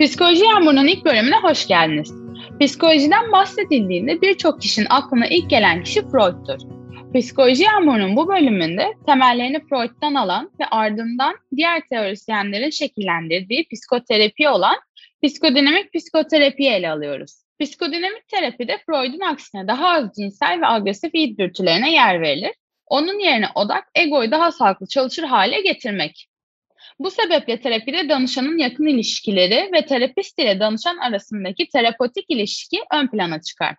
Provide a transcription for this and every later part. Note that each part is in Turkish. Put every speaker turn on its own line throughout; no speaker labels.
Psikoloji Yağmuru'nun ilk bölümüne hoş geldiniz. Psikolojiden bahsedildiğinde birçok kişinin aklına ilk gelen kişi Freud'tur. Psikoloji Yağmuru'nun bu bölümünde temellerini Freud'dan alan ve ardından diğer teorisyenlerin şekillendirdiği psikoterapi olan psikodinamik psikoterapiyi ele alıyoruz. Psikodinamik terapide Freud'un aksine daha az cinsel ve agresif iyi dürtülerine yer verilir. Onun yerine odak egoyu daha sağlıklı çalışır hale getirmek. Bu sebeple terapide danışanın yakın ilişkileri ve terapist ile danışan arasındaki terapotik ilişki ön plana çıkar.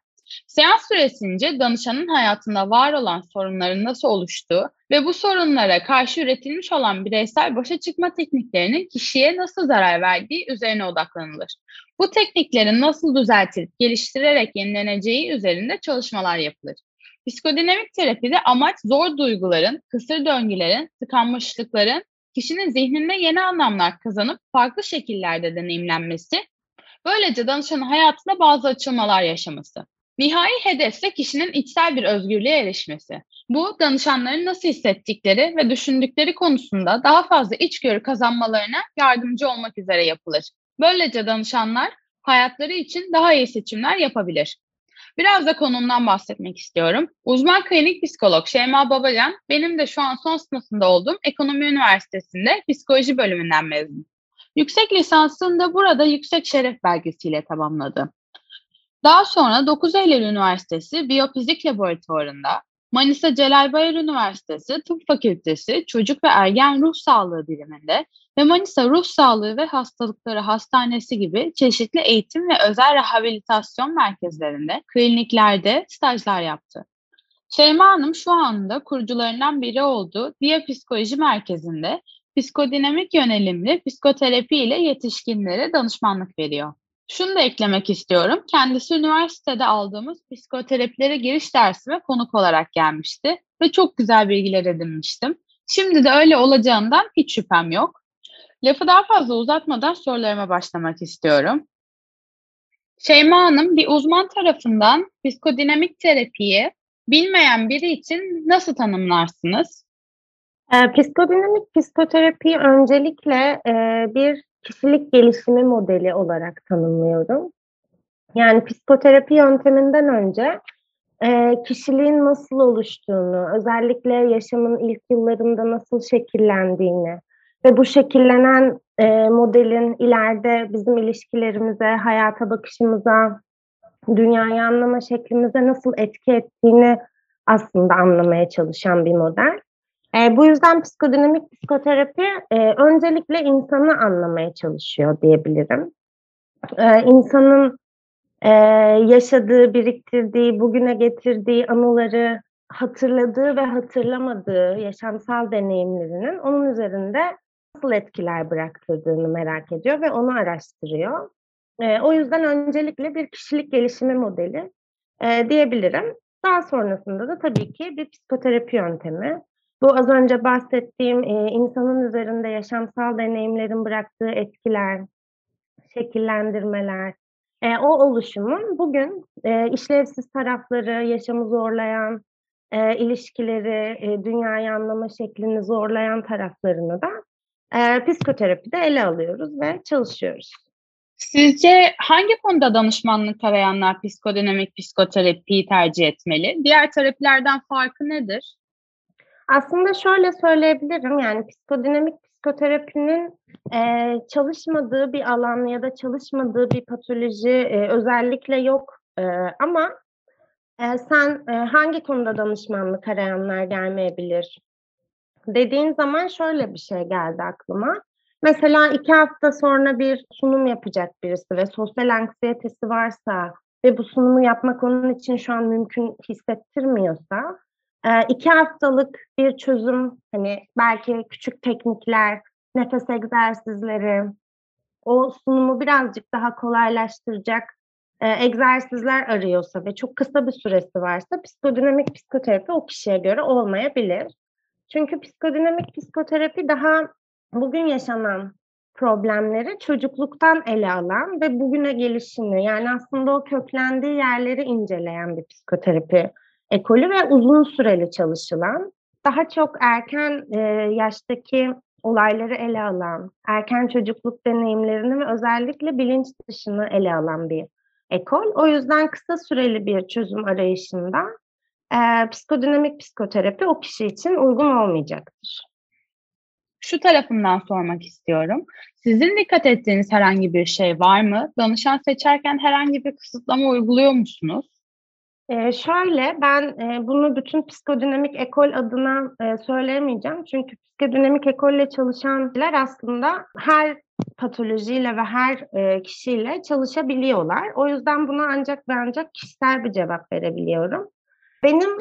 Seans süresince danışanın hayatında var olan sorunların nasıl oluştuğu ve bu sorunlara karşı üretilmiş olan bireysel başa çıkma tekniklerinin kişiye nasıl zarar verdiği üzerine odaklanılır. Bu tekniklerin nasıl düzeltilip geliştirerek yenileneceği üzerinde çalışmalar yapılır. Psikodinamik terapide amaç zor duyguların, kısır döngülerin, tıkanmışlıkların kişinin zihninde yeni anlamlar kazanıp farklı şekillerde deneyimlenmesi, böylece danışanın hayatında bazı açılmalar yaşaması. Nihai hedef ise kişinin içsel bir özgürlüğe erişmesi. Bu danışanların nasıl hissettikleri ve düşündükleri konusunda daha fazla içgörü kazanmalarına yardımcı olmak üzere yapılır. Böylece danışanlar hayatları için daha iyi seçimler yapabilir. Biraz da konumdan bahsetmek istiyorum. Uzman klinik psikolog Şeyma Babacan, benim de şu an son sınıfında olduğum Ekonomi Üniversitesi'nde psikoloji bölümünden mezun. Yüksek lisansını da burada yüksek şeref belgesiyle tamamladı. Daha sonra 9 Eylül Üniversitesi Biyofizik Laboratuvarı'nda, Manisa Celal Bayar Üniversitesi Tıp Fakültesi Çocuk ve Ergen Ruh Sağlığı biriminde ve Manisa Ruh Sağlığı ve Hastalıkları Hastanesi gibi çeşitli eğitim ve özel rehabilitasyon merkezlerinde, kliniklerde stajlar yaptı. Şeyma Hanım şu anda kurucularından biri olduğu Diya Psikoloji Merkezi'nde psikodinamik yönelimli psikoterapi ile yetişkinlere danışmanlık veriyor. Şunu da eklemek istiyorum. Kendisi üniversitede aldığımız psikoterapilere giriş dersime konuk olarak gelmişti ve çok güzel bilgiler edinmiştim. Şimdi de öyle olacağından hiç şüphem yok. Lafı daha fazla uzatmadan sorularıma başlamak istiyorum. Şeyma Hanım bir uzman tarafından psikodinamik terapiyi bilmeyen biri için nasıl tanımlarsınız?
E, psikodinamik psikoterapi öncelikle e, bir kişilik gelişimi modeli olarak tanımlıyorum. Yani psikoterapi yönteminden önce e, kişiliğin nasıl oluştuğunu, özellikle yaşamın ilk yıllarında nasıl şekillendiğini ve bu şekillenen e, modelin ileride bizim ilişkilerimize, hayata bakışımıza, dünyayı anlama şeklimize nasıl etki ettiğini aslında anlamaya çalışan bir model. E, bu yüzden psikodinamik psikoterapi e, öncelikle insanı anlamaya çalışıyor diyebilirim. E, insanın e, yaşadığı, biriktirdiği, bugüne getirdiği anıları hatırladığı ve hatırlamadığı yaşamsal deneyimlerinin onun üzerinde nasıl etkiler bıraktırdığını merak ediyor ve onu araştırıyor. E, o yüzden öncelikle bir kişilik gelişimi modeli e, diyebilirim. Daha sonrasında da tabii ki bir psikoterapi yöntemi. Bu az önce bahsettiğim e, insanın üzerinde yaşamsal deneyimlerin bıraktığı etkiler, şekillendirmeler, e, o oluşumun bugün e, işlevsiz tarafları, yaşamı zorlayan, e, ilişkileri, e, dünyayı anlama şeklini zorlayan taraflarını da e, psikoterapide ele alıyoruz ve çalışıyoruz.
Sizce hangi konuda danışmanlık arayanlar psikodinamik psikoterapiyi tercih etmeli? Diğer terapilerden farkı nedir?
Aslında şöyle söyleyebilirim yani psikodinamik psikoterapinin e, çalışmadığı bir alan ya da çalışmadığı bir patoloji e, özellikle yok e, ama e, sen e, hangi konuda danışmanlık arayanlar gelmeyebilir dediğin zaman şöyle bir şey geldi aklıma. Mesela iki hafta sonra bir sunum yapacak birisi ve sosyal anksiyetesi varsa ve bu sunumu yapmak onun için şu an mümkün hissettirmiyorsa e, iki haftalık bir çözüm hani belki küçük teknikler, nefes egzersizleri, o sunumu birazcık daha kolaylaştıracak e, egzersizler arıyorsa ve çok kısa bir süresi varsa psikodinamik psikoterapi o kişiye göre olmayabilir. Çünkü psikodinamik psikoterapi daha bugün yaşanan problemleri çocukluktan ele alan ve bugüne gelişini yani aslında o köklendiği yerleri inceleyen bir psikoterapi ekolü ve uzun süreli çalışılan daha çok erken e, yaştaki olayları ele alan, erken çocukluk deneyimlerini ve özellikle bilinç dışını ele alan bir ekol. O yüzden kısa süreli bir çözüm arayışında e, psikodinamik psikoterapi o kişi için uygun olmayacaktır.
Şu tarafından sormak istiyorum. Sizin dikkat ettiğiniz herhangi bir şey var mı? Danışan seçerken herhangi bir kısıtlama uyguluyor musunuz?
Ee, şöyle, ben e, bunu bütün psikodinamik ekol adına e, söyleyemeyeceğim. Çünkü psikodinamik ekolle çalışanlar aslında her patolojiyle ve her e, kişiyle çalışabiliyorlar. O yüzden buna ancak ve ancak kişisel bir cevap verebiliyorum. Benim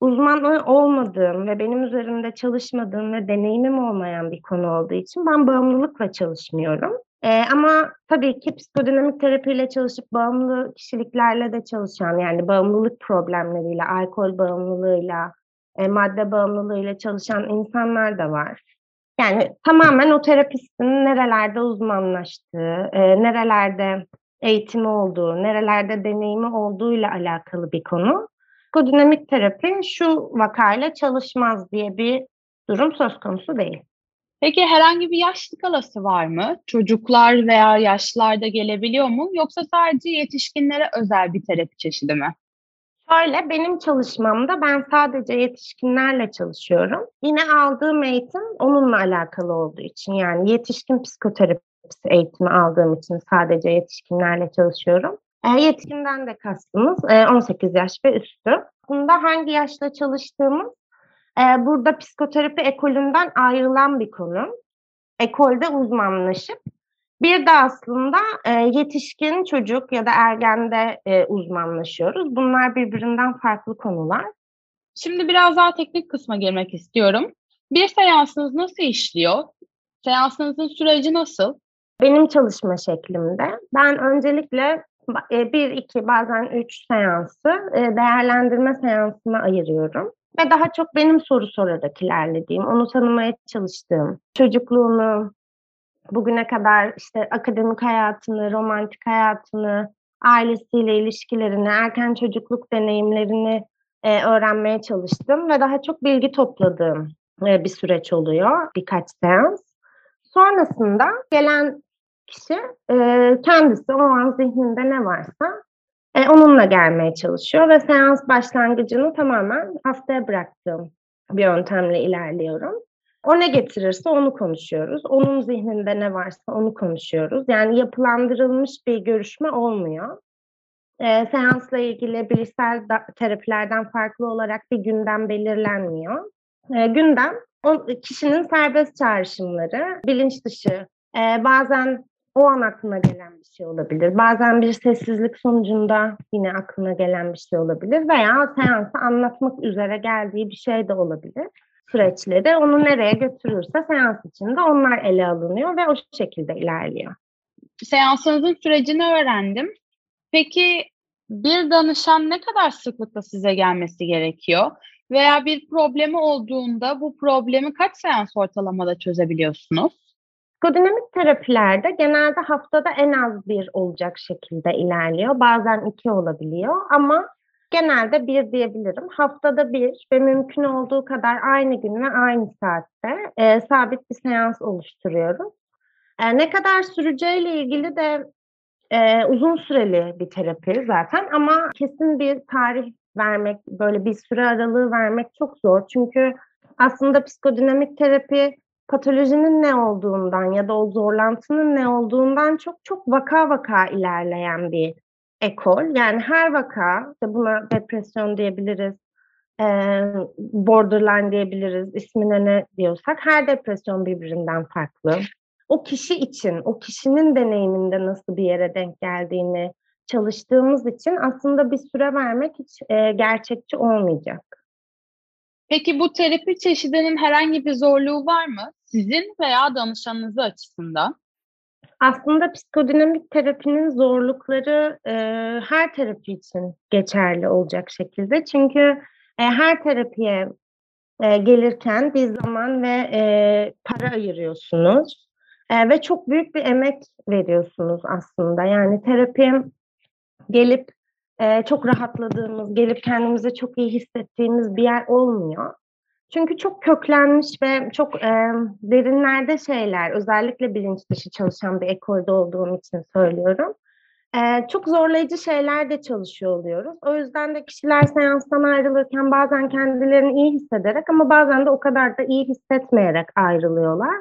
uzman olmadığım ve benim üzerinde çalışmadığım ve deneyimim olmayan bir konu olduğu için ben bağımlılıkla çalışmıyorum. Ee, ama tabii ki psikodinamik terapiyle çalışıp bağımlı kişiliklerle de çalışan yani bağımlılık problemleriyle, alkol bağımlılığıyla, e, madde bağımlılığıyla çalışan insanlar da var. Yani tamamen o terapistin nerelerde uzmanlaştığı, e, nerelerde eğitimi olduğu, nerelerde deneyimi olduğuyla alakalı bir konu. Psikodinamik terapi şu vakayla çalışmaz diye bir durum söz konusu değil.
Peki herhangi bir yaş skalası var mı? Çocuklar veya yaşlılarda gelebiliyor mu? Yoksa sadece yetişkinlere özel bir terapi çeşidi mi?
Şöyle benim çalışmamda ben sadece yetişkinlerle çalışıyorum. Yine aldığım eğitim onunla alakalı olduğu için yani yetişkin psikoterapisi eğitimi aldığım için sadece yetişkinlerle çalışıyorum. E, yetkinden de kastımız e, 18 yaş ve üstü. Bunda hangi yaşta çalıştığımız e, burada psikoterapi ekolünden ayrılan bir konu. Ekolde uzmanlaşıp bir de aslında e, yetişkin çocuk ya da ergende e, uzmanlaşıyoruz. Bunlar birbirinden farklı konular.
Şimdi biraz daha teknik kısma girmek istiyorum. Bir seansınız nasıl işliyor? Seansınızın süreci nasıl?
Benim çalışma şeklimde ben öncelikle e, bir, iki, bazen üç seansı e, değerlendirme seansına ayırıyorum. Ve daha çok benim soru sorarak ilerlediğim, onu tanımaya çalıştığım, çocukluğunu, bugüne kadar işte akademik hayatını, romantik hayatını, ailesiyle ilişkilerini, erken çocukluk deneyimlerini e, öğrenmeye çalıştım ve daha çok bilgi topladığım e, bir süreç oluyor, birkaç seans. Sonrasında gelen kişi e, kendisi o an zihninde ne varsa e, onunla gelmeye çalışıyor ve seans başlangıcını tamamen haftaya bıraktığım bir yöntemle ilerliyorum. O ne getirirse onu konuşuyoruz. Onun zihninde ne varsa onu konuşuyoruz. Yani yapılandırılmış bir görüşme olmuyor. E, seansla ilgili bilişsel terapilerden farklı olarak bir gündem belirlenmiyor. E, gündem o kişinin serbest çağrışımları, bilinç dışı, e, bazen o an aklına gelen bir şey olabilir. Bazen bir sessizlik sonucunda yine aklına gelen bir şey olabilir veya seansı anlatmak üzere geldiği bir şey de olabilir. Süreçleri onu nereye götürürse seans içinde onlar ele alınıyor ve o şekilde ilerliyor.
Seansınızın sürecini öğrendim. Peki bir danışan ne kadar sıklıkla size gelmesi gerekiyor? Veya bir problemi olduğunda bu problemi kaç seans ortalamada çözebiliyorsunuz?
Psikodinamik terapilerde genelde haftada en az bir olacak şekilde ilerliyor. Bazen iki olabiliyor ama genelde bir diyebilirim. Haftada bir ve mümkün olduğu kadar aynı gün ve aynı saatte e, sabit bir seans oluşturuyoruz. E, ne kadar süreceğiyle ilgili de e, uzun süreli bir terapi zaten ama kesin bir tarih vermek, böyle bir süre aralığı vermek çok zor. Çünkü aslında psikodinamik terapi patolojinin ne olduğundan ya da o zorlantının ne olduğundan çok çok vaka vaka ilerleyen bir ekol. Yani her vaka, işte buna depresyon diyebiliriz, e, borderline diyebiliriz, ismine ne diyorsak her depresyon birbirinden farklı. O kişi için, o kişinin deneyiminde nasıl bir yere denk geldiğini çalıştığımız için aslında bir süre vermek hiç e, gerçekçi olmayacak.
Peki bu terapi çeşidinin herhangi bir zorluğu var mı? Sizin veya danışanınızı açısından?
Aslında psikodinamik terapinin zorlukları e, her terapi için geçerli olacak şekilde. Çünkü e, her terapiye e, gelirken bir zaman ve e, para ayırıyorsunuz. E, ve çok büyük bir emek veriyorsunuz aslında. Yani terapi gelip e, çok rahatladığımız, gelip kendimizi çok iyi hissettiğimiz bir yer olmuyor. Çünkü çok köklenmiş ve çok e, derinlerde şeyler, özellikle bilinç dışı çalışan bir ekolde olduğum için söylüyorum. E, çok zorlayıcı şeyler de çalışıyor oluyoruz. O yüzden de kişiler seanstan ayrılırken bazen kendilerini iyi hissederek ama bazen de o kadar da iyi hissetmeyerek ayrılıyorlar.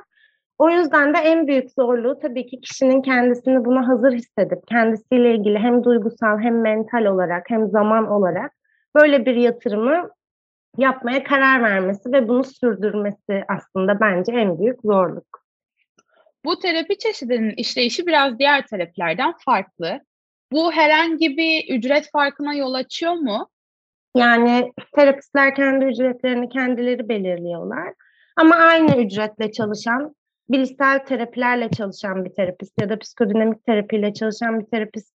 O yüzden de en büyük zorluğu tabii ki kişinin kendisini buna hazır hissedip kendisiyle ilgili hem duygusal hem mental olarak hem zaman olarak böyle bir yatırımı yapmaya karar vermesi ve bunu sürdürmesi aslında bence en büyük zorluk.
Bu terapi çeşidinin işleyişi biraz diğer terapilerden farklı. Bu herhangi bir ücret farkına yol açıyor mu?
Yani terapistler kendi ücretlerini kendileri belirliyorlar. Ama aynı ücretle çalışan, bilişsel terapilerle çalışan bir terapist ya da psikodinamik terapiyle çalışan bir terapist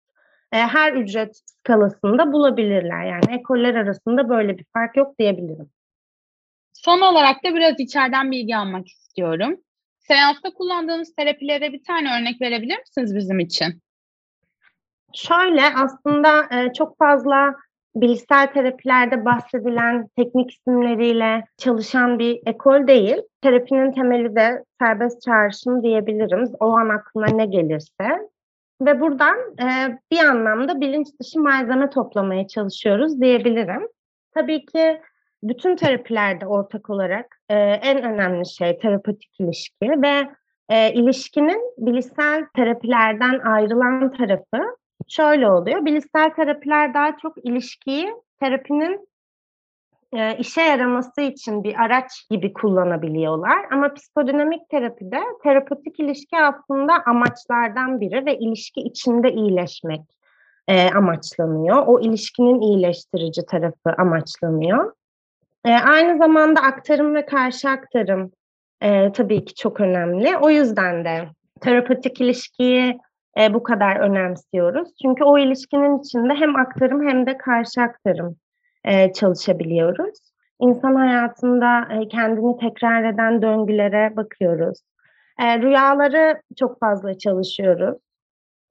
e, her ücret skalasında bulabilirler. Yani ekoller arasında böyle bir fark yok diyebilirim.
Son olarak da biraz içeriden bilgi almak istiyorum. Seansta kullandığınız terapilere bir tane örnek verebilir misiniz bizim için?
Şöyle aslında e, çok fazla bilişsel terapilerde bahsedilen teknik isimleriyle çalışan bir ekol değil. Terapinin temeli de serbest çağrışım diyebilirim. O an aklına ne gelirse. Ve buradan e, bir anlamda bilinç dışı malzeme toplamaya çalışıyoruz diyebilirim. Tabii ki bütün terapilerde ortak olarak e, en önemli şey terapetik ilişki ve e, ilişkinin bilişsel terapilerden ayrılan tarafı şöyle oluyor. Bilişsel terapiler daha çok ilişkiyi terapinin e, işe yaraması için bir araç gibi kullanabiliyorlar. Ama psikodinamik terapide terapetik ilişki aslında amaçlardan biri ve ilişki içinde iyileşmek e, amaçlanıyor. O ilişkinin iyileştirici tarafı amaçlanıyor. E, aynı zamanda aktarım ve karşı aktarım e, tabii ki çok önemli. O yüzden de terapetik ilişkiyi e, bu kadar önemsiyoruz. Çünkü o ilişkinin içinde hem aktarım hem de karşı aktarım e, çalışabiliyoruz. İnsan hayatında e, kendini tekrar eden döngülere bakıyoruz. E, rüyaları çok fazla çalışıyoruz.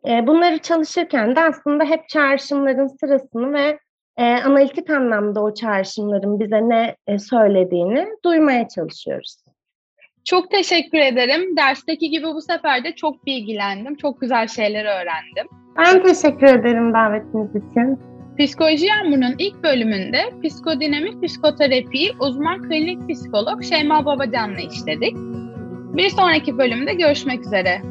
E, bunları çalışırken de aslında hep çağrışımların sırasını ve e, analitik anlamda o çağrışımların bize ne e, söylediğini duymaya çalışıyoruz.
Çok teşekkür ederim. Dersteki gibi bu sefer de çok bilgilendim. Çok güzel şeyler öğrendim.
Ben teşekkür ederim davetiniz için.
Psikoloji Yağmuru'nun ilk bölümünde psikodinamik psikoterapiyi uzman klinik psikolog Şeyma Babacan'la işledik. Bir sonraki bölümde görüşmek üzere.